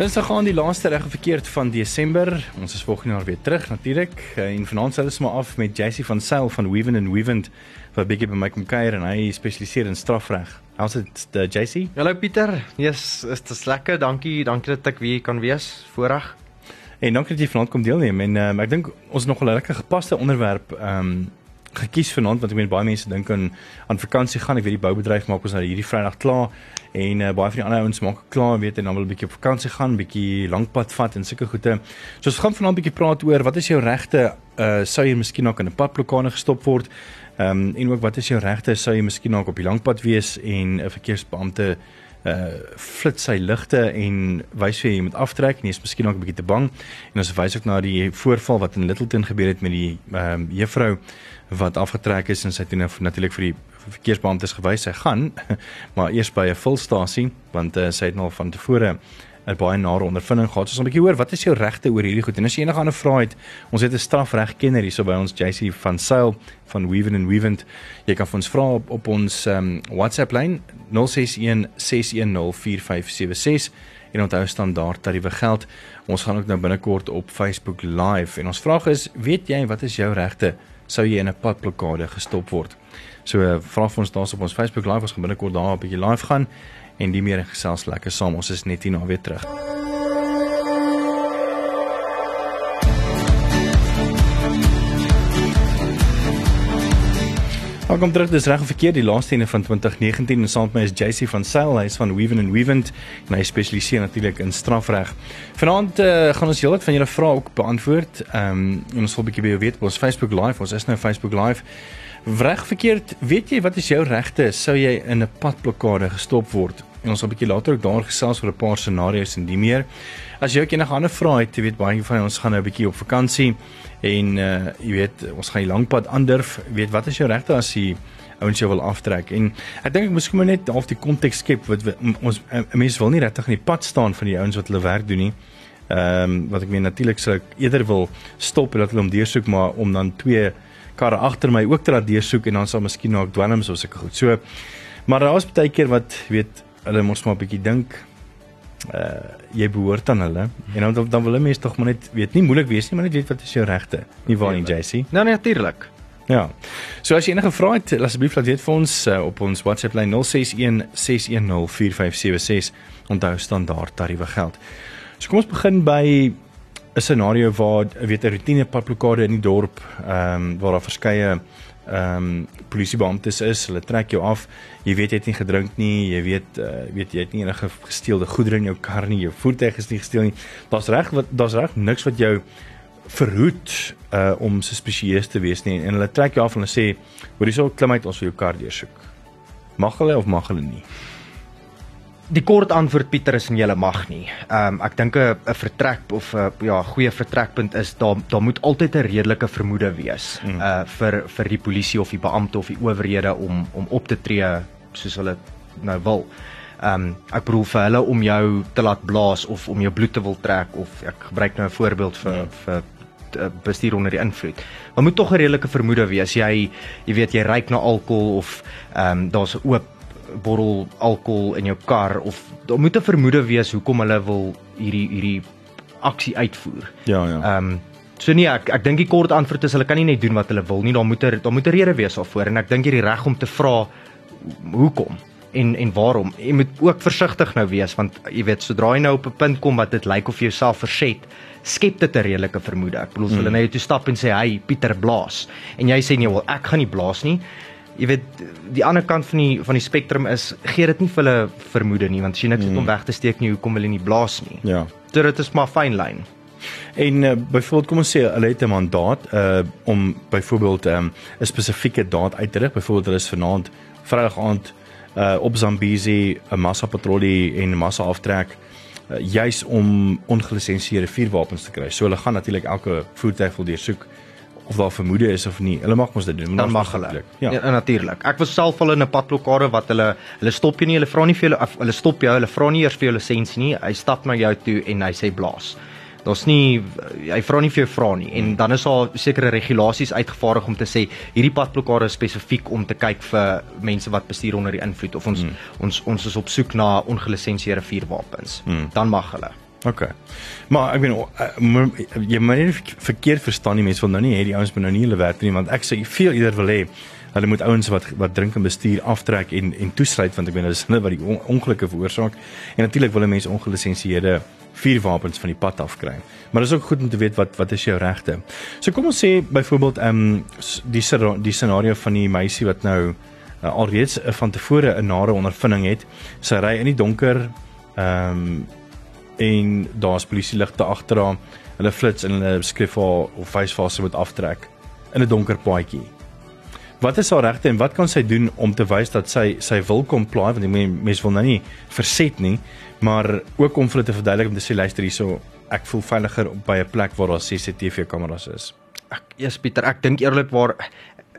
Dinsdag gaan die laaste reg en verkeerd van Desember. Ons is volgende jaar weer terug natuurlik. En vanaand sal ons maar af met JC van Sail van Weaven and Weavent wat bietjie by my kom kuier en hy spesialiseer in strafreg. How's it the JC? Hallo Pieter. Yes, is dit lekker. Dankie. Dankie dat ek weer kan wees. Voorreg. En dankie dat jy vanaand kom deelneem en um, ek dink ons nog 'n lekker gepaste onderwerp ehm um, gekies vanaand want ek meen baie mense dink aan aan vakansie gaan. Ek weet die boubedryf maak ons nou hierdie Vrydag klaar en uh, baie van die ander ouens maak klaar weet en dan wil 'n bietjie op vakansie gaan, bietjie lankpad vat en sulke goede. So ons gaan vanaand 'n bietjie praat oor wat is jou regte uh sou jy miskien ook in 'n padblokkade gestop word? Ehm um, en ook wat is jou regte sou jy miskien ook op die lankpad wees en 'n verkeersbeampte uh flits sy ligte en wys vir jy moet aftrek en jy is miskien ook 'n bietjie te bang. En ons wys ook na die voorval wat in Littleton gebeur het met die ehm um, juffrou wat afgetrek is en sy het nou natuurlik vir die verkeersbeamptes gewys sy gaan maar eers by 'n fulstasie want uh, sy het nou van tevore 'n baie nare ondervinding gehad. So ons 'n bietjie hoor wat is jou regte oor hierdie goed? En as jy enige ander vrae het, ons het 'n strafregkenner hier so by ons JC van Sail van Weaven and Weavent. Jy kan vir ons vra op, op ons um, WhatsApp lyn 061 610 4576 en onthou standaard tariewe geld. Ons gaan ook nou binnekort op Facebook live en ons vraag is, weet jy wat is jou regte? sou jy in 'n padblokkade gestop word. So uh, vra vir ons daarop ons Facebook live ons gaan binnekort daar 'n bietjie live gaan en die meer gesels lekker saam. Ons is net hier na weer terug. Welkom terug. Dis reg of verkeerd die laaste ene van 2019 en saam met my is JC van Sail, hy is van Weaven and Weavent en hy spesialiseer natuurlik in strafreg. Vanaand uh, gaan ons heelwat van julle vrae ook beantwoord. Ehm um, en ons wil 'n bietjie by jou weet op ons Facebook live. Ons is nou Facebook live. Reg verkeerd, weet jy wat is jou regte sou jy in 'n padblokkade gestop word? En ons sal 'n bietjie later ook daar gesels oor 'n paar scenario's en die meer. As jy ook enige ander vrae het, jy weet baie van ons gaan nou 'n bietjie op vakansie en uh jy weet ons gaan die lang pad aandurf. Weet wat is jou regte as jy ouens jou wil aftrek? En ek dink ek moet sommer net half die konteks skep wat ons mense wil nie regtig in die pad staan van die ouens wat hulle werk doen nie. Ehm um, wat ek meen natuurlik sou ek eerder wil stop en dat hulle hom deursoek maar om dan twee karre agter my ook te laat deursoek en dan sal miskien ook dwelms of sulke goed. So maar daar is baie keer wat weet hulle mos maar 'n bietjie dink uh jy behoort aan hulle. En dan dan wil 'n mens tog maar net weet nie moeilik wees nie maar net weet wat is jou regte nie waar nie JC Nou natuurlik Ja. So as jy enige vrae het, asseblief laat weet vir ons uh, op ons WhatsApp lyn 061 610 4576 onthou standaard tariewe geld. So kom ons begin by 'n scenario waar weet 'n rotine padblokkade in die dorp, ehm um, waar daar verskeie ehm um, polisiebeamptes is, hulle trek jou af. Jy weet jy het nie gedrink nie, jy weet uh, weet jy het nie enige gesteelde goedere in jou kar nie, jou voertuig is nie gesteel nie. Daar's reg wat daar's reg niks wat jou verhoed uh om suspisieus te wees nie en hulle trek jou af en hulle sê hoor hierso klim uit ons vir jou kar deursoek. Mag hulle of mag hulle nie? Die kort antwoord Pieter is en jy mag nie. Ehm um, ek dink 'n vertrek of 'n ja, goeie vertrekpunt is daar daar moet altyd 'n redelike vermoede wees mm. uh vir vir die polisie of die beampte of die owerhede om om op te tree soos hulle nou wil. Ehm um, ek bedoel vir hulle om jou te laat blaas of om jou bloed te wil trek of ek gebruik nou 'n voorbeeld vir mm. vir uh, bestuur onder die invloed. Maar moet tog 'n redelike vermoede wees. Jy jy weet jy ryk na alkohol of ehm um, daar's 'n oop bottel alkohol in jou kar of daar moet 'n vermoede wees hoekom hulle wil hierdie hierdie aksie uitvoer. Ja, ja. Ehm um, so nee, ek ek dink die kort antwoord is hulle kan nie net doen wat hulle wil nie. Daar moet er daar moet 'n rede wees daarvoor en ek dink jy die reg om te vra hoekom en en waarom. Jy moet ook versigtig nou wees want jy weet sodra jy nou op 'n punt kom wat dit lyk of jy jouself verset, skep dit 'n redelike vermoede. Ek bedoel mm. hulle nou toe stap en sê hy Pieter blaas en jy sê nee, wel ek gaan nie blaas nie jy weet die ander kant van die van die spektrum is gee dit nie vir hulle vermoede nie want as jy net mm. om weg te steek nie hoekom wil jy nie blaas nie. Ja. So dit is maar fyn lyn en uh, byvoorbeeld kom ons sê hulle het 'n mandaat uh om byvoorbeeld 'n um, spesifieke daad uit te rig. Byvoorbeeld hulle is vanaand vrydag aand uh op Zambezi 'n massa patrollie en massa aftrek uh, juis om ongelisensieerde vuurwapens te kry. So hulle gaan natuurlik elke voertuig wil deursoek of daar vermoede is of nie. Hulle mag mos dit doen. Dan mag hulle. Ja, ja natuurlik. Ek was self al in 'n padblokkade wat hulle hulle stop jou nie, hulle vra nie vir jou hulle stop jou, hulle vra nie eers vir jou lisensie nie. Hy stap na jou toe en hy sê blaas. Daar's nie hy vra nie vir jou vra nie en hmm. dan is daar sekere regulasies uitgevaardig om te sê hierdie padblokkade is spesifiek om te kyk vir mense wat bestuur onder die invloed of ons hmm. ons ons is op soek na ongelisensieerde vuurwapens. Hmm. Dan mag hulle. OK. Maar ek bedoel jy moet nie verkeerd verstaan nie mense wil nou nie hê die ouens moet nou nie hulle werk nie want ek sê veel eerder wil hê hulle moet ouens wat wat drink en bestuur aftrek en en toesluit want ek weet dit is hulle wat die ongelukke veroorsaak en natuurlik wil mense ongelisensieerde vuurwapens van die pad af kry. Maar dit is ook goed om te weet wat wat is jou regte. So kom ons sê byvoorbeeld ehm um, die die scenario van die meisie wat nou uh, alreeds uh, van tevore 'n nare ondervinding het. Sy ry in die donker ehm um, en daar's polisie ligte agter haar. Hulle flits en hulle skryf haar of wys vir haar sy moet aftrek in 'n donker paadjie. Wat is haar regte en wat kan sy doen om te wys dat sy sy wil comply want die mense wil nou nie verset nie, maar ook om vir hulle te verduidelik om te sê luister hierso, ek voel veiliger by 'n plek waar daar CCTV kameras is. Ek eers Pieter, ek dink eerlikwaar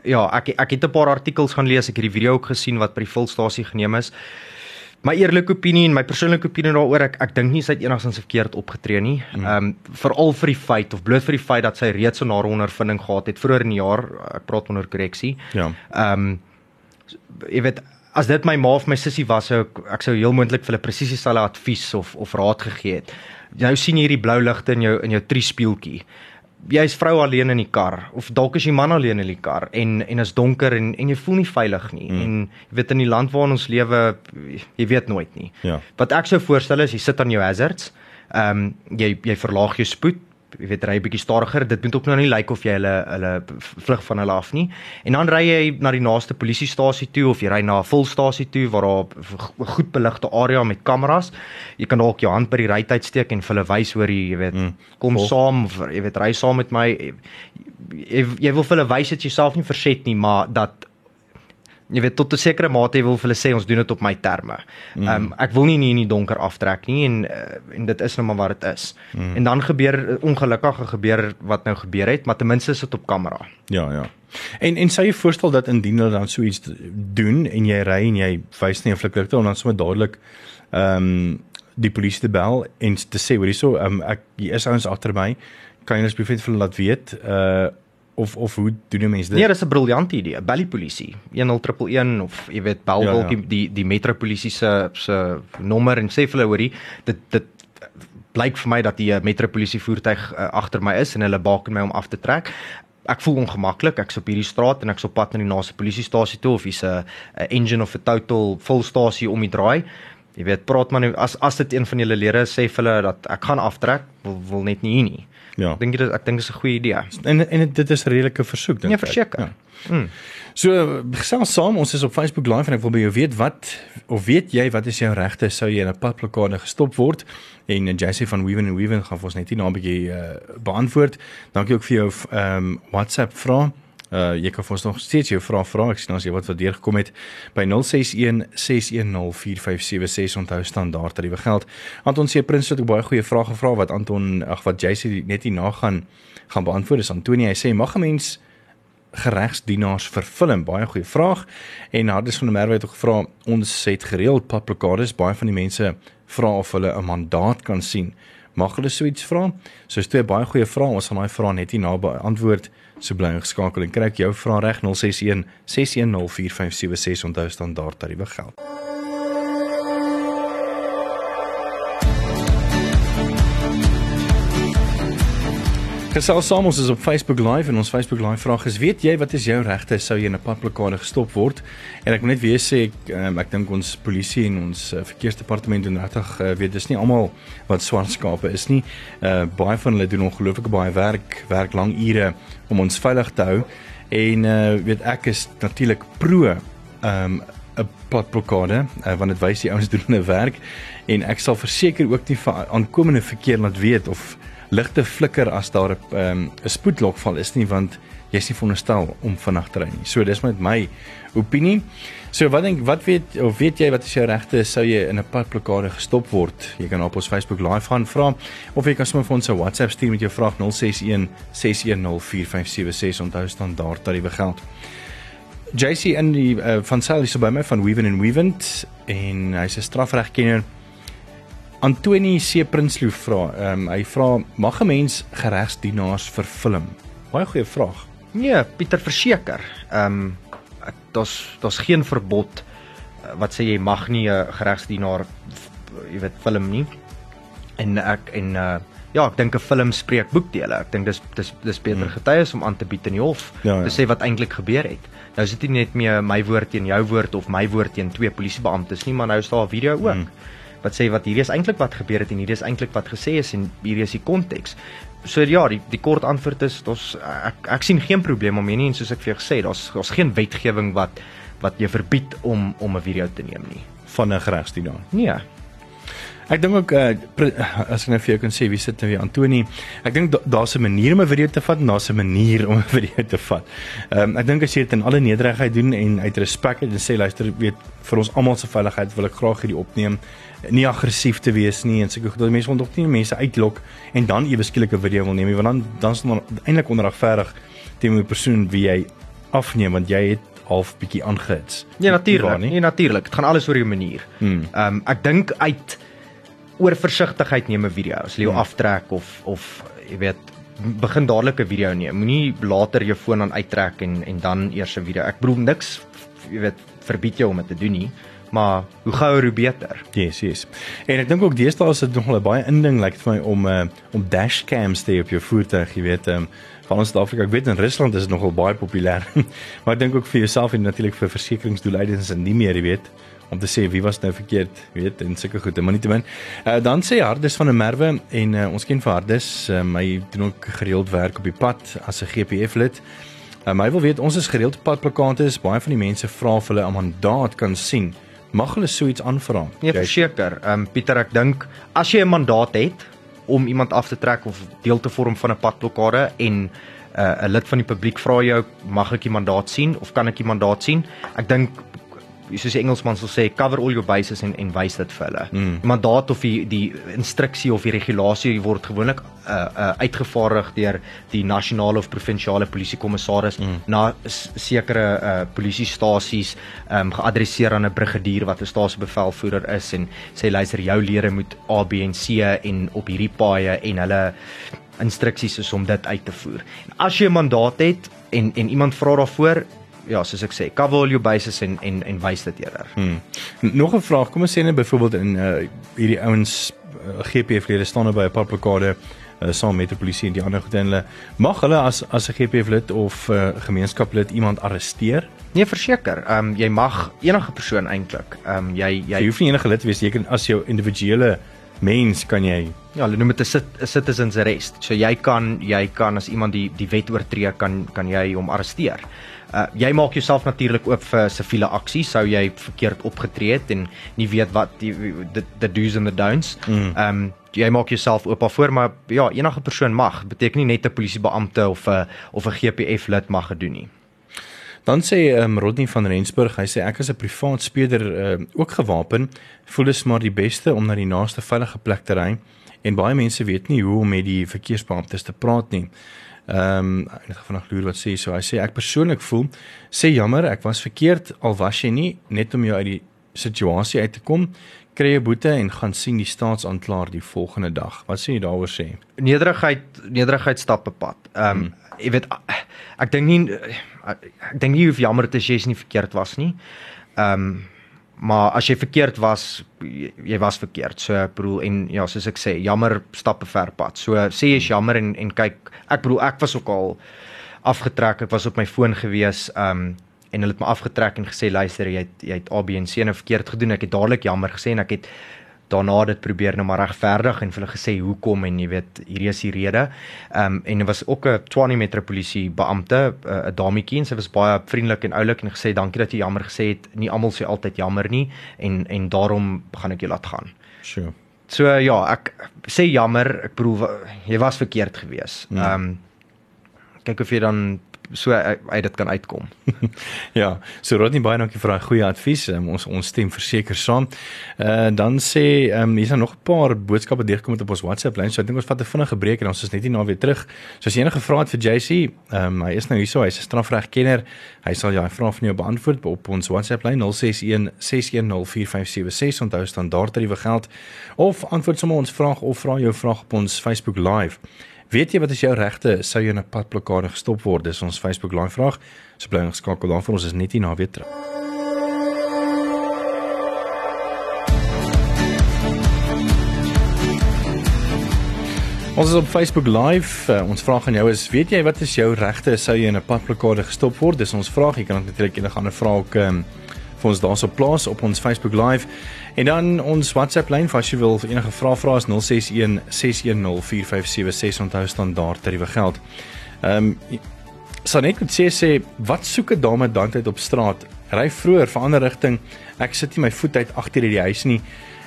ja, ek ek het 'n paar artikels gaan lees, ek het die video ook gesien wat by die volstasie geneem is my eerlike opinie en my persoonlike opinie daaroor ek ek dink nie sy het enigsins verkeerd opgetree nie. Hmm. Ehm um, veral vir die feit of bloot vir die feit dat sy reeds 'n nare ondervinding gehad het vroeër in die jaar, ek praat onder korreksie. Ja. Ehm um, jy weet as dit my ma of my sussie was, sou ek ek sou heel moontlik vir hulle presies dieselfde advies of of raad gegee het. Nou sien jy hierdie blou ligte in jou in jou triespieeltjie jy's vrou alleen in die kar of dalk is jy man alleen in die kar en en is donker en en jy voel nie veilig nie mm. en jy weet in die land waarin ons lewe jy weet nooit nie. Ja. Wat ek sou voorstel is jy sit aan jou hazards. Ehm um, jy jy verlaag jou spoed jy weet ry 'n bietjie stadiger. Dit moet ook nou nie lyk like of jy hulle hulle vlug van hulle af nie. En dan ry jy na die naaste polisiestasie toe of jy ry na 'n volstasie toe waar daar 'n goed beligte area met kameras. Jy kan dalk jou hand by die rytyd steek en vir hulle wys hoor jy weet mm, kom vol. saam jy weet ry saam met my. Jy, jy wil vir hulle wys dat jy self nie verset nie, maar dat jy weet tot 'n sekere mate wil hulle sê ons doen dit op my terme. Mm. Ehm um, ek wil nie nie in die donker aftrek nie en uh, en dit is nou maar wat dit is. Mm. En dan gebeur ongelukkig gebeur wat nou gebeur het, maar ten minste is dit op kamera. Ja, ja. En en sê jy voorstel dat indien hulle dan so iets doen en jy ry en jy wys nie 'n flikkerligte en dan sommer dadelik ehm um, die polisie te bel en te sê hoor hierso ehm um, ek hier is ouens agter my kan jy asseblief vir hulle laat weet uh of of hoe doen mense dit? Nee, dis 'n briljante idee. Bel die polisie 10111 of jy weet bel ja, ja. die die die metropolisie se se nommer en sê vir hulle hoorie dit dit blyk vir my dat die metropolisie voertuig uh, agter my is en hulle baken my om af te trek. Ek voel ongemaklik. Ek's op hierdie straat en ek's op pad na die naaste polisiestasie toe of hier's 'n engine of 'n total volstasie om die draai. Jy weet, praat maar nou as as dit een van julle lede sê vir hulle dat ek gaan aftrek, wil, wil net nie hier nie. Ja. Dink jy dit ek dink dit is 'n goeie idee. En en dit is 'n redelike versoek dink nee, ek. Ja, verseker. Ja. Mm. So gesels saam, ons is op Facebook live en ek wil by jou weet wat of weet jy wat is jou regte sou jy in 'n padplekade gestop word? En Jessie van Weaven and Weaven gaan vir ons net hier na 'n bietjie uh, beantwoord. Dankie ook vir jou ehm um, WhatsApp vrae. Uh jy kan vir ons nog steeds jou vrae vra. Ek sien as jy wat wat deur gekom het. By 061 610 4576 onthou standaard tariewe geld. Anton se prins het ook baie goeie vrae gevra wat Anton ag wat JC net hier na gaan beantwoord. Dis Antonie. Hy sê mag 'n mens geregsdienaars vervilm baie goeie vraag. En Hardus van der Merwe het ook gevra ons het gereeld paplokades baie van die mense vra of hulle 'n mandaat kan sien. Mag hulle so iets vra? So is twee baie goeie vrae. Ons gaan daai vrae net hier na beantwoord So bly geskakel en kry ek jou vrae reg 061 610 4576 onthou standaard tariewe geld. Gesels saam ons is op Facebook Live en ons Facebook Live vraag is weet jy wat is jou regte sou jy in 'n padblokkade gestop word en ek moet net weer sê ek, um, ek dink ons polisie en ons uh, verkeersdepartement doen regtig uh, weet dis nie almal wat swart skape is nie uh, baie van hulle doen ongelooflik baie werk werk lang ure om ons veilig te hou en uh, weet ek is natuurlik pro um, 'n padblokkade uh, want dit wys die ouens doen hulle werk en ek sal verseker ook vir aankomende verkeer laat weet of ligte flikker as daar 'n um, 'n spoedlokval is nie want jy's nie veronderstel om vinnig te ry nie. So dis met my opinie. So wat dink wat weet of weet jy wat is jou regte sou jy in 'n padblokkade gestop word? Jy kan op ons Facebook live gaan vra of jy kan sommer vir ons 'n WhatsApp stuur met jou vraag 061 610 4576 onthou standaard tariewe geld. JC in die uh, van Sally so by my van Weaven and Weavent en hy's 'n strafregkenner. Antoni C Prinsloo vra, ehm um, hy vra mag 'n mens geregsdienaars vervilm? Baie goeie vraag. Nee, Pieter verseker. Ehm um, daar's daar's geen verbod eh, wat sê jy mag nie 'n geregsdienaar jy weet film nie. en ek en uh ja, ek dink 'n film spreek boekdele. Ek dink dis dis dis beter hmm. getuies om aan te bied in die hof ja, ja. te sê wat eintlik gebeur het. Nou is dit nie net meer my woord teen jou woord of my woord teen twee polisiebeamptes nie, maar nou is daar 'n video ook. Hmm wat sê wat hierdie is eintlik wat gebeur het en hierdie is eintlik wat gesê is en hierdie is die konteks. So ja, die die kort antwoord is ons ek ek sien geen probleem om hierdie en soos ek vir jou gesê het, daar's daar's geen wetgewing wat wat jou verbied om om 'n video te neem nie van 'n regsdienaar. Nee. Ek dink ook uh, as ek net vir jou kan sê wie sit nou weer Antoni. Ek dink daar's 'n manier om 'n video te vat en daar's 'n manier om 'n video te vat. Ehm um, ek dink as jy dit in alle nederigheid doen en uit respek en sê luister, weet vir ons almal se veiligheid wil ek graag hierdie opneem nie aggressief te wees nie en seker goed dat mense onder nie mense uitlok en dan ewe skielik 'n video wil neem nie want dan dan is dit eintlik onregverdig teenoor die persoon wie jy afneem want jy het half bietjie aangehits. Ja natuurlik, nee natuurlik. Dit gaan alles oor jou manier. Hmm. Ehm um, ek dink uit oor versigtigheid neem 'n video. As jy jou hmm. aftrek of of jy weet begin dadelik 'n video neem. Moenie later jou foon aan uittrek en en dan eers 'n video. Ek bedoel niks jy weet verbied jou om dit te doen nie maar hoe gouer hoe beter. Yes, yes. En ek dink ook deesdae is dit nogal baie inding lyk like, vir my om uh, om dashcams te hê op jou voertuig, jy weet, um, van ons Suid-Afrika, ek weet in Rusland is dit nogal baie populêr. maar ek dink ook vir jouself en natuurlik vir versekeringsdoeleindes en nie meer, jy weet om te sê wie was nou verkeerd, weet en sulke goede, maar nie te min. Uh, dan sê Hardes van 'n Merwe en uh, ons ken vir Hardes, um, hy doen ook gereeld werk op die pad as 'n GPF lid. Um, hy wil weet ons is gereeld padplakate is baie van die mense vra of hulle 'n mandaat kan sien mag hulle so iets aanvra? Nee, verseker. Ehm um, Pieter, ek dink as jy 'n mandaat het om iemand af te trek of deel te vorm van 'n padblokkade en uh, 'n lid van die publiek vra jou, mag ek die mandaat sien of kan ek die mandaat sien? Ek dink soos die Engelsman sal sê cover all your bases en en wys dit vir hulle. Mm. Mandaat of die die instruksie of die regulasie word gewoonlik uh uh uitgevaardig deur die nasionale of provinsiale polisiekommissaris mm. na sekere uh polisiestasies um geadresseer aan 'n brigadier wat 'n stasiebevelvoerder is en sê luister jou lede moet A B en C en op hierdie paaie en hulle instruksies is om dit uit te voer. En as jy 'n mandaat het en en iemand vra daarvoor ja, soos ek sê, cover all your bases en en en wys dit eerder. Hmm. Nog 'n vraag, kom ons sê net byvoorbeeld in uh hierdie ouens uh, eh, GPF lede staan nou by 'n paplokade uh, eh, saam met die polisie en die ander goed en hulle mag hulle as as 'n GPF lid of uh, gemeenskaplid iemand arresteer? Nee, verseker. Ehm um, jy mag enige persoon eintlik. Ehm um, jy jy so, hoef nie enige lid te wees, jy kan as jou individuele mens kan jy ja, hulle noem dit 'n citizens arrest. So jy kan jy kan as iemand die die wet oortree kan kan jy hom arresteer. Uh, jy maak jouself natuurlik oop vir siviele aksie sou jy verkeerd opgetree het en nie weet wat die the, the do's and the don'ts. Ehm mm. um, jy maak jouself oop daarvoor maar ja enige persoon mag beteken nie net 'n polisiebeampte of 'n of 'n GPF lid mag gedoen nie. Dan sê um, Rodney van Rensburg, hy sê ek is 'n privaat speeder uh, ook gewapen, voel dit maar die beste om na die naaste veilige plek te ry en baie mense weet nie hoe om met die verkeersbeamptes te praat nie. Ehm um, ek gaan vanaand loer wat sê so. Hy sê ek persoonlik voel sê jammer, ek was verkeerd al was jy nie net om jou uit die situasie uit te kom kry 'n boete en gaan sien die staatsaanklaer die volgende dag. Wat sê jy daaroor sê? Nederigheid, nederigheid stap 'n pad. Ehm um, hmm. jy weet ek dink nie ek dink nie hoe jammer dit is jy is nie verkeerd was nie. Ehm um, maar as jy verkeerd was jy, jy was verkeerd. So ek bedoel en ja soos ek sê jammer stap 'n ver pad. So sê jy's jammer en en kyk ek bedoel ek was ook al afgetrek. Ek was op my foon gewees um en hulle het my afgetrek en gesê luister jy het jy het A B en C nou verkeerd gedoen. Ek het dadelik jammer gesê en ek het daarna dit probeer nou maar regverdig en vir hulle gesê hoekom en jy weet hierdie is die rede. Ehm um, en dit was ook 'n Tshwane Metropolisie beampte, eh, 'n dametjie en sy was baie vriendelik en oulik en gesê dankie dat jy jammer gesê het. Nie almal sê altyd jammer nie en en daarom gaan ek jou laat gaan. Sure. So ja, ek sê jammer, ek bedoel jy was verkeerd geweest. Hmm. Ehm um, kyk of jy dan so uit dit kan uitkom. ja, so Rodney baie dankie vir daai goeie advies. Um, ons ons stem verseker saam. Uh dan sê ehm um, hier's nog 'n paar boodskappe deurgekom op ons WhatsApp lyn. So ek dink ons vat 'n vinnige breek en ons is net hier na weer terug. So as jy enige vrae het vir JC, ehm um, hy is nou hierso, hy's 'n strafregkenner. Hy sal jou vrae van jou beantwoord op ons WhatsApp lyn 061 6104576. Onthou standaard tariewe geld of antwoord sommer ons vraag of vra jou vraag op ons Facebook live. Weet jy wat is jou regte? Sou jy in 'n padblokkade gestop word? Dis ons Facebook live vraag. So bly geskakel dan vir ons is net hier na weer terug. Ons is op Facebook Live. Uh, ons vraag aan jou is: weet jy wat is jou regte sou jy in 'n padplekade gestop word? Dis ons vraag. Jy kan natuurlik enige ander vrae ook um, vir ons daarso plaas op ons Facebook Live. En dan ons WhatsApp lyn as jy wil enige vrae vra is 061 610 4576 onthou standaard tariewe geld. Ehm um, Sanet het sê sê wat soek 'n dame dan tyd op straat? Ry vroeër vir ander rigting. Ek sit nie my voet uit agter in die huis nie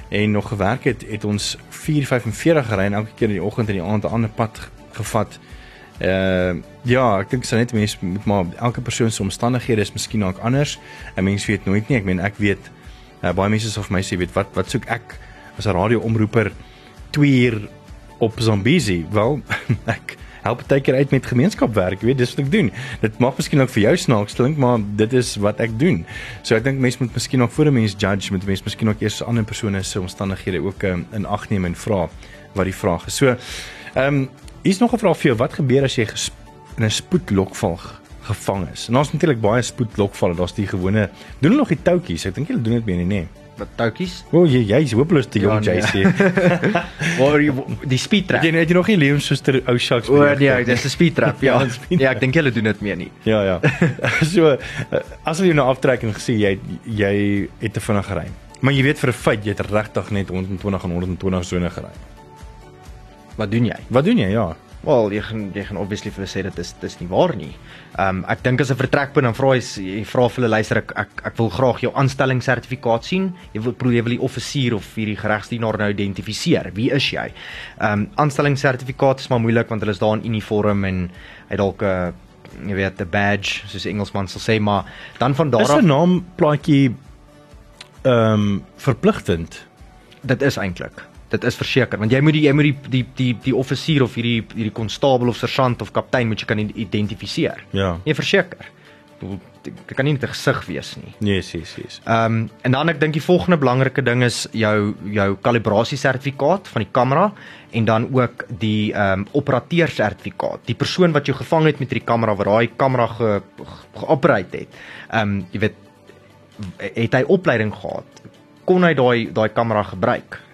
en nog gewerk het, het ons 4:45 gery en elke keer in die oggend en die aand 'n ander pad gevat. Uh ja, ek dink sou net mense moet maar elke persoon se omstandighede is miskien ook anders. 'n Mens weet nooit nie. Ek meen ek weet uh, baie mense sê of my sê weet wat wat soek ek as 'n radioomroeper 2 uur op Zambezi? Wel, ek help baie keer uit met gemeenskapwerk, weet dis wat ek doen. Dit mag miskien ook vir jou snaaks klink, maar dit is wat ek doen. So ek dink mense moet miskien ook voor 'n mens judge met mense miskien ook eers ander persone se omstandighede ook um, in ag neem en vra wat die vraag is. So ehm um, is nog 'n vraag vir jou, wat gebeur as jy in 'n spoedlokval gevang is? En ons natuurlik baie spoedlokvalle, daar's die gewone doen hulle nog die toutjies. Ek dink hulle doen dit meer nie, nee wat toutjies. O, oh, jy jy's hopeloos te jong, ja, nee. JC. Waar jy die speed trap. Jy het jy nog nie lewenssuster ou sharks O nee, dis 'n speed trap. Ja. ja, ek dink hulle doen dit meer nie. Ja, ja. so eh, as jy nou aftrekking gesê jy jy het te vinnig gery. Maar jy weet vir 'n feit jy het regtig net 120 en 120 sone gery. Wat doen jy? Wat doen jy? Ja. Wel, jy gaan jy gaan obviously vir sê dit is dis nie waar nie. Ehm um, ek dink as 'n vertrekpunt dan vra jy jy vra vir hulle luister ek, ek ek wil graag jou aanstellingssertifikaat sien. Jy wil probeer wil die offisier of hierdie geregsdienaar nou identifiseer. Wie is jy? Ehm um, aanstellingssertifikaat is maar moeilik want hulle is daar in uniform en hy dalk 'n uh, jy weet 'n badge soos Engelsman sal sê, maar dan van daar af Is 'n naam plaatjie ehm um, verpligtend? Dit is eintlik dit is verseker want jy moet die jy moet die die die die offisier of hierdie hierdie konstabel of sergeant of kaptein moet jy kan identifiseer. Ja. Nee, verseker. Dit kan nie net 'n gesig wees nie. Nee, sies, sies. Ehm um, en dan ek dink die volgende belangrike ding is jou jou kalibrasie sertifikaat van die kamera en dan ook die ehm um, operateur sertifikaat. Die persoon wat jou gevang het met hierdie kamera wat daai kamera ge geoperate het. Ehm um, jy weet het hy opleiding gehad? Kon hy daai daai kamera gebruik?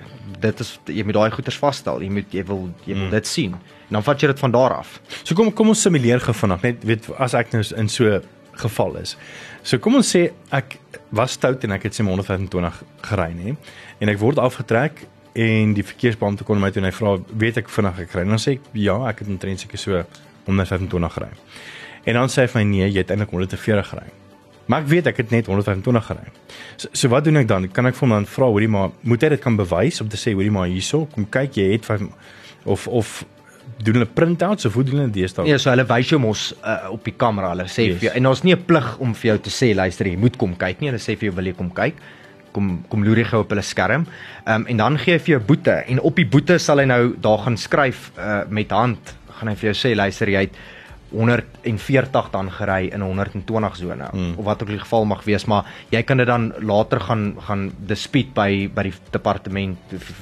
Dit is jy moet daai goeders vasstel. Jy moet jy wil jy wil mm. dit sien. En dan vat jy dit van daar af. So kom kom ons simuleer gou vanaand net weet as ek nou in so geval is. So kom ons sê ek was stout en ek het sy 125 gery nê en ek word afgetrek en die verkeersbeampte kom my toe en hy vra weet ek vinnig gekry en dan sê ek ja ek het omtrent seker so 125 gery. En dan sê hy vir my nee jy het eintlik 140 gery. Maar ek weet ek het net 125 gery. So, so wat doen ek dan? Kan ek vir hom dan vra hoorie maar moet hy dit kan bewys om te sê hoorie maar hierso kom kyk jy het 5 of of doen hulle printouts of hoe doen hulle dan? Ja, so hulle wys jou mos uh, op die kamera. Hulle sê yes. vir jou en daar's nie 'n plig om vir jou te sê luister jy moet kom kyk nie. Hulle sê vir jou wil jy kom kyk? Kom kom loer jy gou op hulle skerm. Ehm um, en dan gee hy vir jou boete en op die boete sal hy nou daar gaan skryf uh, met hand. Gaan hy vir jou sê luister jy het 140 dan gery in 'n 120 sone hmm. of wat ook die geval mag wees maar jy kan dit dan later gaan gaan dispute by by die departement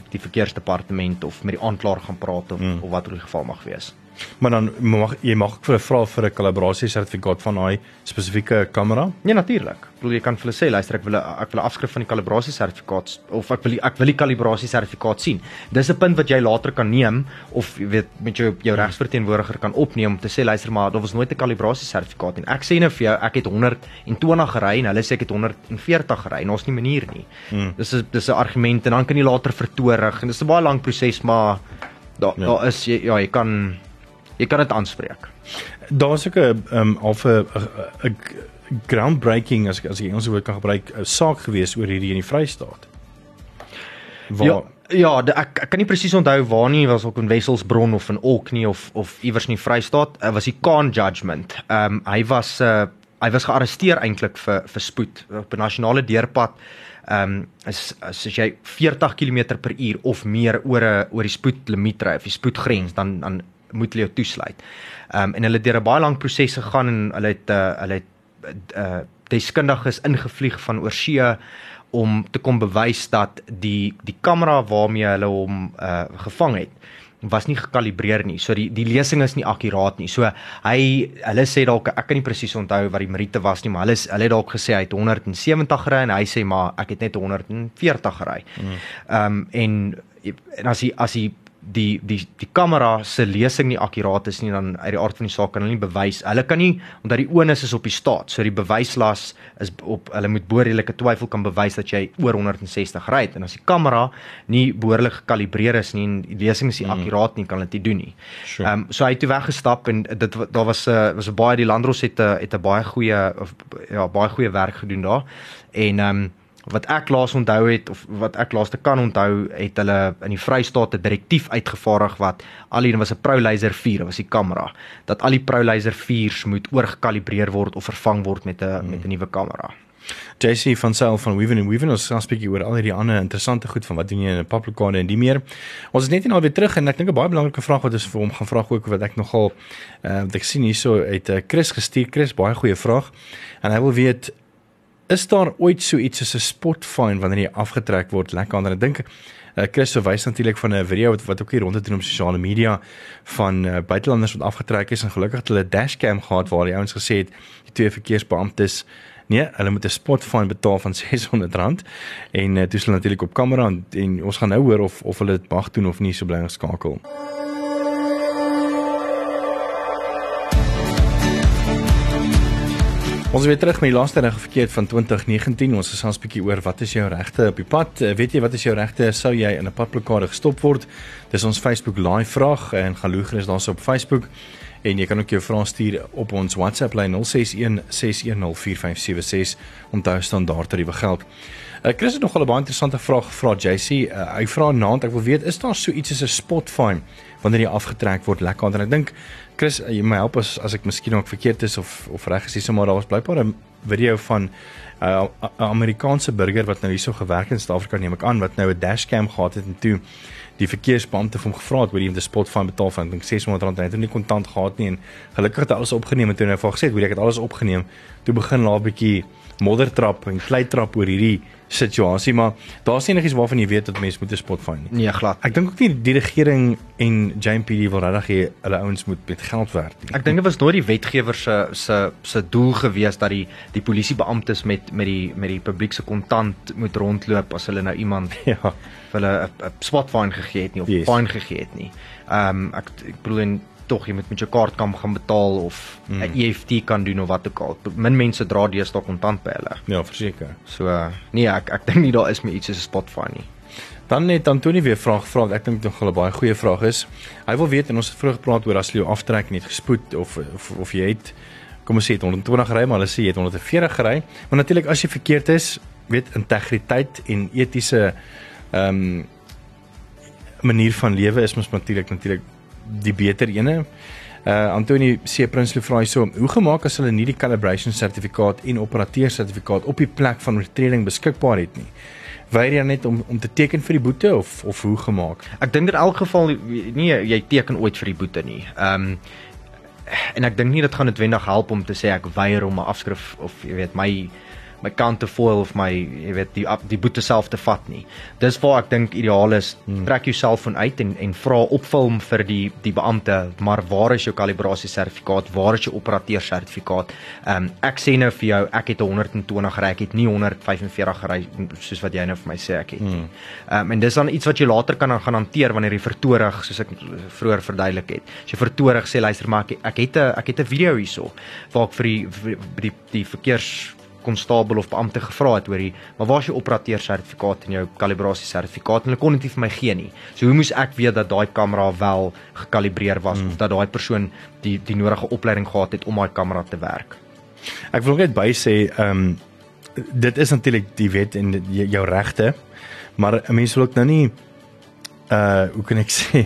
die verkeersdepartement of met die aanklaer gaan praat of, hmm. of wat ook die geval mag wees. Maar dan mag jy mag vir 'n vra vir 'n kalibrasie sertifikaat van daai spesifieke kamera? Ja natuurlik. Ek bedoel jy kan vir hulle sê luister ek wil ek wil 'n afskrif van die kalibrasie sertifikaat of ek wil ek wil die kalibrasie sertifikaat sien. Dis 'n punt wat jy later kan neem of jy weet met jou jou regsverteenwoordiger kan opneem om te sê luister maar daar was nooit 'n kalibrasie sertifikaat en ek sê nou vir jou ek het 120 gery en hulle sê ek het 140 gery en ons nie manier nie. Hmm. Dis is dis 'n argument en dan kan jy later vertoorig en dis 'n baie lang proses maar daar ja. daar is jy ja jy kan jy kan dit aanspreek. Daar's ook 'n um of 'n groundbreaking as as ek Engels woord kan gebruik, 'n saak gewees oor hierdie in die Vrystaat. Waar ja, ja, de, ek ek kan nie presies onthou waar nie, was ook in Wesselsbron of in Olkney of of iewers in die Vrystaat, uh, was die Khan judgment. Um hy was uh hy was gearresteer eintlik vir vir spoed op 'n nasionale deurpad. Um is as jy 40 km/h of meer oor 'n oor die spoedlimiet ry of die spoedgrens dan dan moet hulle jou toesluit. Ehm um, en hulle het deur 'n baie lang proses gegaan en hulle het uh, hulle het uh deskundiges ingevlieg van oorsee om te kom bewys dat die die kamera waarmee hulle hom uh gevang het was nie gekalibreer nie. So die die lesing is nie akkuraat nie. So hy hulle sê dalk ek kan nie presies onthou wat die Meriete was nie, maar hulle hulle het dalk gesê hy het 170 gery en hy sê maar ek het net 140 gery. Mm. Ehm mm. um, en en as hy as hy die die die kamera se lesing nie akkuraat is nie dan uit die aard van die saak kan hulle nie bewys. Hulle kan nie omdat die onus is op die staat. So die bewyslas is op hulle moet behoorlike twyfel kan bewys dat jy oor 160 ry en as die kamera nie behoorlik gekalibreer is nie en die lesing is nie mm. akkuraat nie kan dit nie doen nie. Ehm sure. um, so hy het toe weggestap en dit daar was 'n uh, was 'n baie die Landros het 'n het 'n baie goeie of ja baie goeie werk gedoen daar en ehm um, wat ek laas onthou het of wat ek laaste kan onthou het hulle in die Vrystaat 'n direktief uitgevaardig wat al hier was 'n Pro Laser 4 was die kamera dat al die Pro Laser 4s moet oorgekalibreer word of vervang word met 'n hmm. met 'n nuwe kamera. JC van Sail van Weaven and Weaven ons gaan spreek oor al hierdie ander interessante goed van wat doen jy in 'n publikade en die meer. Ons is net nie alweer terug en ek dink 'n baie belangrike vraag wat ons vir hom gaan vra ook wat ek nogal uh, wat ek sien hierso uit uh, Chris gestuur. Chris baie goeie vraag. En hy wil weet is daar ooit so iets as 'n spot fine wanneer jy afgetrek word lekker ander ek dink uh, Chris verwys natuurlik van 'n video wat wat ook hier rond te doen op sosiale media van uh, buitelanders wat afgetrek is en gelukkig het hulle dashcam gehad waar die ouens gesê het die twee verkeersbeamptes nee hulle moet 'n spot fine betaal van R600 en uh, dis natuurlik op kamera en, en ons gaan nou hoor of of hulle dit mag doen of nie so bly geskakel Ons weer terug met die laaste reg verkeerd van 2019. Ons gesels 'n bietjie oor wat is jou regte op die pad? Eh, weet jy wat is jou regte sou jy in 'n padblokkade gestop word? Dis ons Facebook live vraag en gaan loer is daarso op Facebook en jy kan ook jou vrae stuur op ons WhatsApp lyn 061 6104576 om daar standaard tariewe geld. Uh, Chris het nog 'n baie interessante vraag gevra JC. Uh, hy vra naand ek wil weet is daar so iets as 'n spot fine wanneer jy afgetrek word lekker aan en ek dink Chris, jy my help as as ek miskien ook verkeerd is of of reg is, maar daar was blykbaar 'n video van 'n uh, Amerikaanse burger wat nou hierso gewerk in Suid-Afrika neem ek aan wat nou 'n dashcam gehad het en toe die verkeersbeampte van hom gevra het oor die spot van betaal van dink 600 rand? En hy het nie kontant gehad nie en gelukkig het hy alles opgeneem en toe hy vir gesê het hoe ek het alles opgeneem. Toe begin laat 'n bietjie moddertrap en kleitrap oor hierdie situasie maar daar's enigiets waarvan jy weet dat mense moet 'n spot find nie. Nee, glad. Ek dink ook nie die regering en JMPD wil regtig hê hulle ouens moet met geld werk nie. Ek dink dit was nooit die wetgewer se se se doel gewees dat die die polisiebeamptes met met die met die publiek se kontant moet rondloop as hulle nou iemand ja vir hulle 'n spot fine gegee het nie of yes. fine gegee het nie. Ehm um, ek ek bedoel en tog jy moet met jou kaartkamp gaan betaal of 'n mm. EFT kan doen of wat ook al. Min mense dra deesdae kontant by hulle. Ja, verseker. So nee, ek ek dink nie daar is meer iets soos 'n Spotify nie. Dan net Antoni weer vraag vra, ek dink nog 'n baie goeie vraag is. Hy wil weet en ons het vroeër gepraat oor as jy aftrek en jy het gespoed of of of jy het kom ons sê het 120 ry, maar hulle sê jy het 140 gery. Maar natuurlik as jy verkeerd is, weet integriteit en etiese ehm um, manier van lewe is mos natuurlik natuurlik die beter ene. Uh Antoni C Prinsloo vra hyso, hoe gemaak as hulle nie die calibration sertifikaat en operateur sertifikaat op die plek van oortreding beskikbaar het nie? Weier jy net om om te teken vir die boete of of hoe gemaak? Ek dink in elk geval nie jy teken ooit vir die boete nie. Ehm um, en ek dink nie dit gaan noodwendig help om te sê ek weier om 'n afskrif of jy weet my my kant te foil of my jy weet die die boete self te vat nie. Dis waar ek dink ideaal is hmm. trek jou selfoon uit en en vra opvul vir die die beampte, maar waar is jou kalibrasie sertifikaat? Waar is jou operateur sertifikaat? Ehm um, ek sê nou vir jou, ek het 120 gery, ek het nie 145 gery soos wat jy nou vir my sê ek het nie. Hmm. Ehm um, en dis dan iets wat jy later kan gaan hanteer wanneer jy vertoorig soos ek vroeër verduidelik het. As jy vertoorig sê luister maar ek, ek het 'n ek het 'n video hierso waar ek vir die vir die, die verkeers konstabel of beampte gevra het oor die maar waar is jou operateur sertifikaat en jou kalibrasie sertifikaat en hulle kon dit nie vir my gee nie. So hoe moes ek weet dat daai kamera wel gekalibreer was hmm. of dat daai persoon die die nodige opleiding gehad het om daai kamera te werk? Ek wil net by sê ehm um, dit is natuurlik die wet en jou regte maar 'n mens wil ook nou nie uh hoe kan ek sê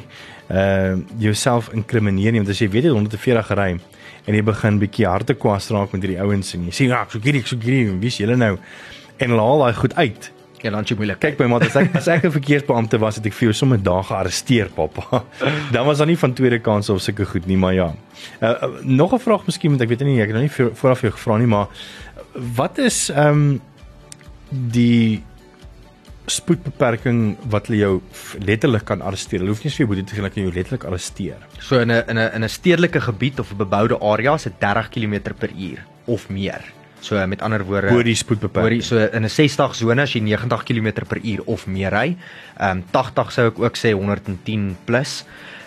uh jouself inkrimineer nie want as jy weet jy het 140 gery en jy begin bietjie harde kwas raak met hierdie ouens en jy sê ja, ek soek hierdie, ek soek hierdie, wie's julle nou? En hulle haal daai goed uit. Ja, dan jy moeilik. Kyk by my, as ek as ek 'n verkeersbeampte was, het ek vir jou sommer dae gearresteer, pappa. dan was daar nie van tweede kans of sulke goed nie, maar ja. Uh, uh, nog 'n vraag miskien, want ek weet nie, ek het nog nie vooraf jou gevra nie, maar wat is ehm um, die spoedbeperking wat hulle jou letterlik kan arresteer. Hulle hoef nie vir jou boete te gee, hulle kan jou letterlik arresteer. So in 'n in 'n in 'n stedelike gebied of 'n beboude area is dit 30 km per uur of meer. So met ander woorde oor die spoedbeperking. Oor die so in 'n 60 sone as jy 90 km/h of meer ry. Ehm um, 80 sou ek ook sê 110 plus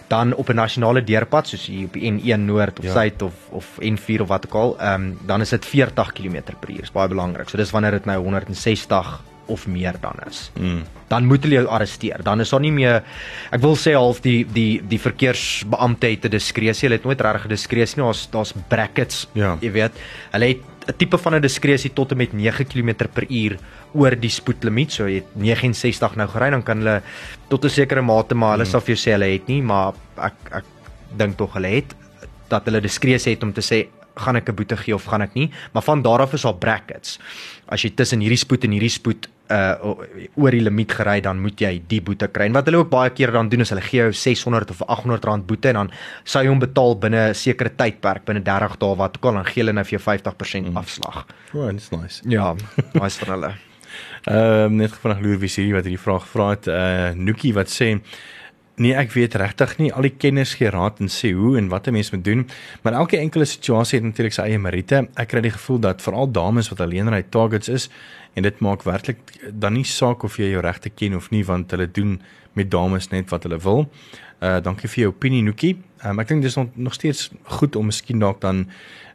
dan op 'n nasionale deurpad soos hier op die N1 noord of ja. suid of of N4 of wat ook al, ehm um, dan is dit 40 km/h. Dis baie belangrik. So dis wanneer dit nou 160 of meer dan is. Mm. Dan moet hulle jou arresteer. Dan is daar nie meer ek wil sê half die die die verkeersbeampte het 'n diskresie. Hulle het nooit regtig 'n diskresie nie. Daar's daar's brackets, ja. jy weet. Hulle het 'n tipe van 'n diskresie tot en met 9 km/h oor die spoedlimiet. So jy het 69 nou gery, dan kan hulle tot 'n sekere mate maar hulle mm. sal vir jou sê hulle het nie, maar ek ek dink tog hulle het dat hulle diskresie het om te sê gaan ek 'n boete gee of gaan ek nie, maar van daar af is daar brackets. As jy tussen hierdie spoed en hierdie spoed uh oor die limiet gery dan moet jy die boete kry. En wat hulle ook baie keer dan doen is hulle gee jou 600 of 800 rand boete en dan sou jy hom betaal binne 'n sekere tydperk, binne 30 dae wat ook al dan gee hulle nou vir jou 50% mm. afslag. O, oh, dis nice. Ja, nice van hulle. Ehm um, net vanaand Louis Visie wat hierdie vraag gevra het, uh Nookie wat sê Nee, ek weet regtig nie al die kenners gee raad en sê hoe en wat 'n mens moet doen, maar elke enkele situasie het natuurlik sy eie meriete. Ek kry die gevoel dat veral dames wat alleenry targets is en dit maak werklik dan nie saak of jy jou regte ken of nie want hulle doen met dames net wat hulle wil. Uh dankie vir jou opinie Nookie. Um, ek dink dis nog, nog steeds goed om miskien dalk dan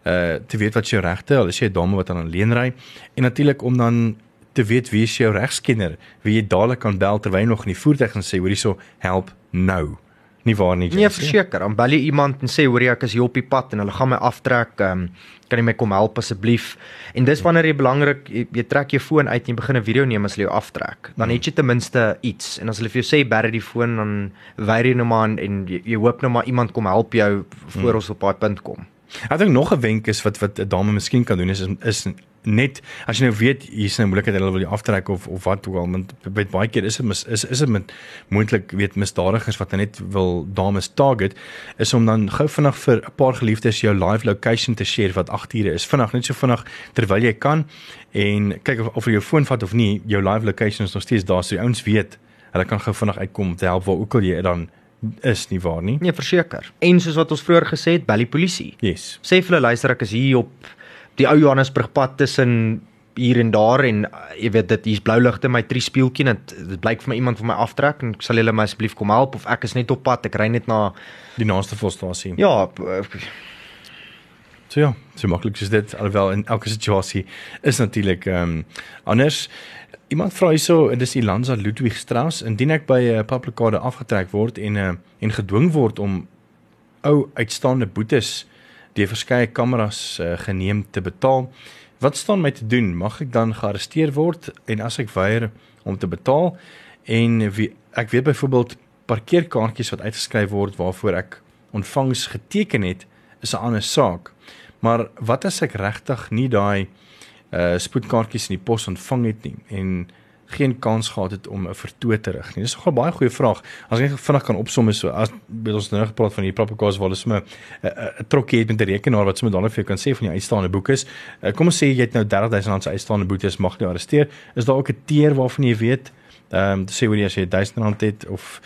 uh te weet wat jou regte, al is jy 'n dame wat aan alleenry en natuurlik om dan te weet wie is jou regskenner, wie jy dadelik kan bel terwyl jy nog in die voertuig en sê hoor hierso help nou. Nie waar nie. Nee, verseker, dan bel jy iemand en sê hoor ek is hier op die pad en hulle gaan my aftrek, ehm um, kan jy my kom help asseblief? En dis wanneer jy belangrik jy, jy trek jou foon uit en jy begin 'n video neem as hulle jou aftrek. Dan het jy ten minste iets en as hulle vir jou sê bære die foon dan weier jy nou maar en jy, jy hoop nou maar iemand kom help jou voor ons op daai punt kom. Ek dink nog 'n wenk is wat wat 'n dame miskien kan doen is is net as jy nou weet hier's 'n nou moontlikheid hulle wil jou aftrek of of wat ook al want by baie keer is dit is is is dit met moontlik weet misdadigers wat net wil dames target is om dan gou vinnig vir 'n paar geliefdes jou live location te share wat 8 ure is vinnig net so vinnig terwyl jy kan en kyk of of jy jou foon vat of nie jou live location is nog steeds daar so die ouens weet hulle kan gou vinnig uitkom om te help waar ook al jy dan is nie waar nie. Nee, verseker. En soos wat ons vroeër gesê het, bel die polisie. Yes. Sê vir hulle luister ek is hier op die ou Johannesburgpad tussen hier en daar en uh, jy weet dit hier's blou ligte my drie speeltjie dit dit blyk vir my iemand van my aftrek en sal julle my asseblief kom help of ek is net op pad ek ry net na die naaste volstasie. Ja. So ja, so maklik is dit alhoewel in elke situasie is natuurlik ehm um, anders. Iemand vra hierso en dis Ilanza Ludwig Strauss indien ek by 'n uh, publikade afgetrek word en uh, en gedwing word om ou uitstaande boetes deur verskeie kameras uh, geneem te betaal. Wat staan my te doen? Mag ek dan gearresteer word en as ek weier om te betaal en wie, ek weet byvoorbeeld parkeerkaartjies wat uitgeskryf word waarvoor ek ontvangs geteken het is 'n ander saak. Maar wat as ek regtig nie daai uh spoedkaartjies in die pos ontvang het nie en geen kans gehad het om 'n vertoë te rig nie. Dis nogal baie goeie vraag. As ek vinnig kan opsom is so as ons nou gepraat van die proper cause waar hulle sommer 'n trokkie het met 'n rekenaar wat sommer dadelik vir jou kan sê van die uitstaande boetes. Uh, kom ons sê jy het nou 30000 rand se uitstaande boetes mag nie arresteer. Is daar ook 'n teer waarvan jy weet ehm um, sê hoe jy as jy 1000 rand het of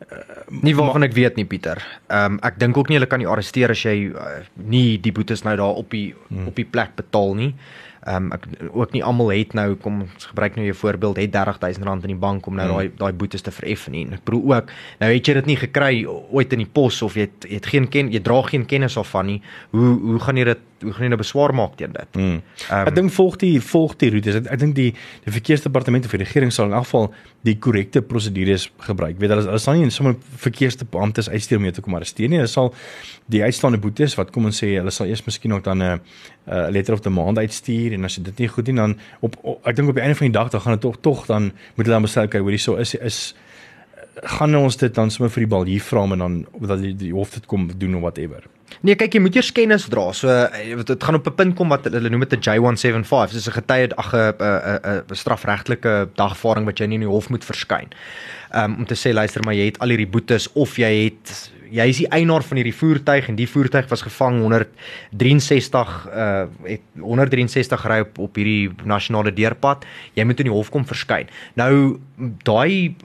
Uh, nie waarvan ek weet nie Pieter. Ehm um, ek dink ook nie hulle kan nie arresteer as jy uh, nie die boetes nou daar op die hmm. op die plek betaal nie. Ehm um, ek ook nie almal het nou kom ons gebruik nou jou voorbeeld het 30000 rand in die bank om nou hmm. daai hmm. daai boetes te vereffen nie. Ek bedoel ook nou het jy dit nie gekry ooit in die pos of jy het, jy het geen ken jy dra geen kennis of van nie. Hoe hoe gaan jy dit hoe gaan jy nou beswaar maak teen dit? Hmm. Um, ek dink volg die volg die roetes. Ek, ek dink die die verkeersdepartement of die regering sal in elk geval die korrekte prosedures gebruik. Weet hulle hulle sal nie sommer verkeersbeamptes uitstuur om jou te kom arresteer nie. Hulle sal die uitstaande boetes wat kom ons sê hulle sal eers miskien ook dan 'n 'n letter of the month uitstuur en as dit nie goed doen dan op, op ek dink op die einde van die dag dan gaan dit tog tog dan moet hulle dan besluit kyk hoorie so is is gaan ons dit dan sommer vir die bal hier vra en dan dat die, die hof dit kom doen of whatever. Nee, kyk jy moet eers kennis dra. So eh, dit gaan op 'n punt kom wat hulle noem dit 'n J175. Dis 'n getuie ag 'n 'n 'n strafregtelike dagvaarding wat jy in die hof moet verskyn. Um om te sê luister maar jy het al hierdie boetes of jy het jy is die eienaar van hierdie voertuig en die voertuig was gevang 163 uh het 163 ry op op hierdie nasionale deurpad. Jy moet in die hof kom verskyn. Nou daai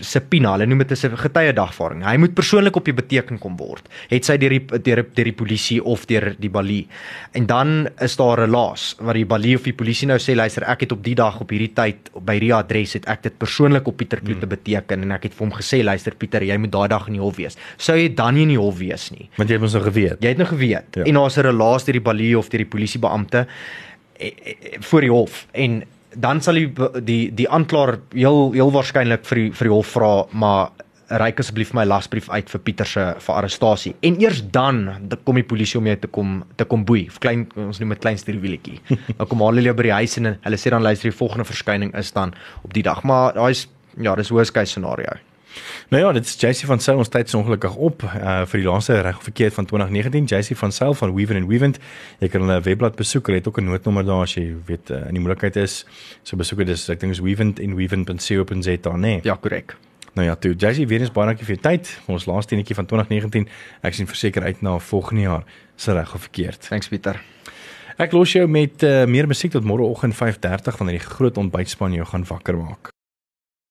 subpoena, hulle noem dit 'n getuie dagvaarding. Hy moet persoonlik op die beteken kom word. Het sy deur die deur deur die polisie of deur die balie. En dan is daar 'n laas wat die balie of die polisie nou sê luister, ek het op die dag op hierdie tyd by hierdie adres het ek dit persoonlik op Pieter Kloete hmm. beteken en ek het vir hom gesê luister Pieter, jy moet daai dag in die hof wees. Sou jy dan nie in die hof wees nie? Want jy het mos nou geweet. Jy het nou geweet. Ja. En daar's 'n relaas deur die balie of deur die polisiebeampte eh, eh, voor die hof en dan sal die die die aanklaer heel heel waarskynlik vir die, vir die hof vra maar reik asseblief my lasbrief uit vir Pieter se vir arrestasie en eers dan kom die polisie om jou te kom te kom boei. Klein ons noem dit klein stuurwieletjie dan kom hulle jou by die huis en hulle sê dan luister die volgende verskyning is dan op die dag. Maar daai's ja dis worst case scenario Nou ja, dit is JC van Sail ons tyd is ongelukkig op uh, vir die laaste reg of verkeerd van 2019 JC van Sail van Weaver and Weavent. Jy kan hulle webblad besoek, hulle het ook 'n noodnommer daar as jy weet uh, in die moeilikheid is. So besoek dit, ek dink is weavent en weavent.co.za, nee. Ja, korrek. Nou ja, toe Jazzy weer eens baie dankie vir jou tyd. Ons laaste enetjie van 2019. Ek sien verseker uit na volgende jaar se reg of verkeerd. Thanks Pieter. Ek los jou met uh, meer musiek tot môreoggend 5:30 wanneer die groot ontbytspan jou gaan wakker maak.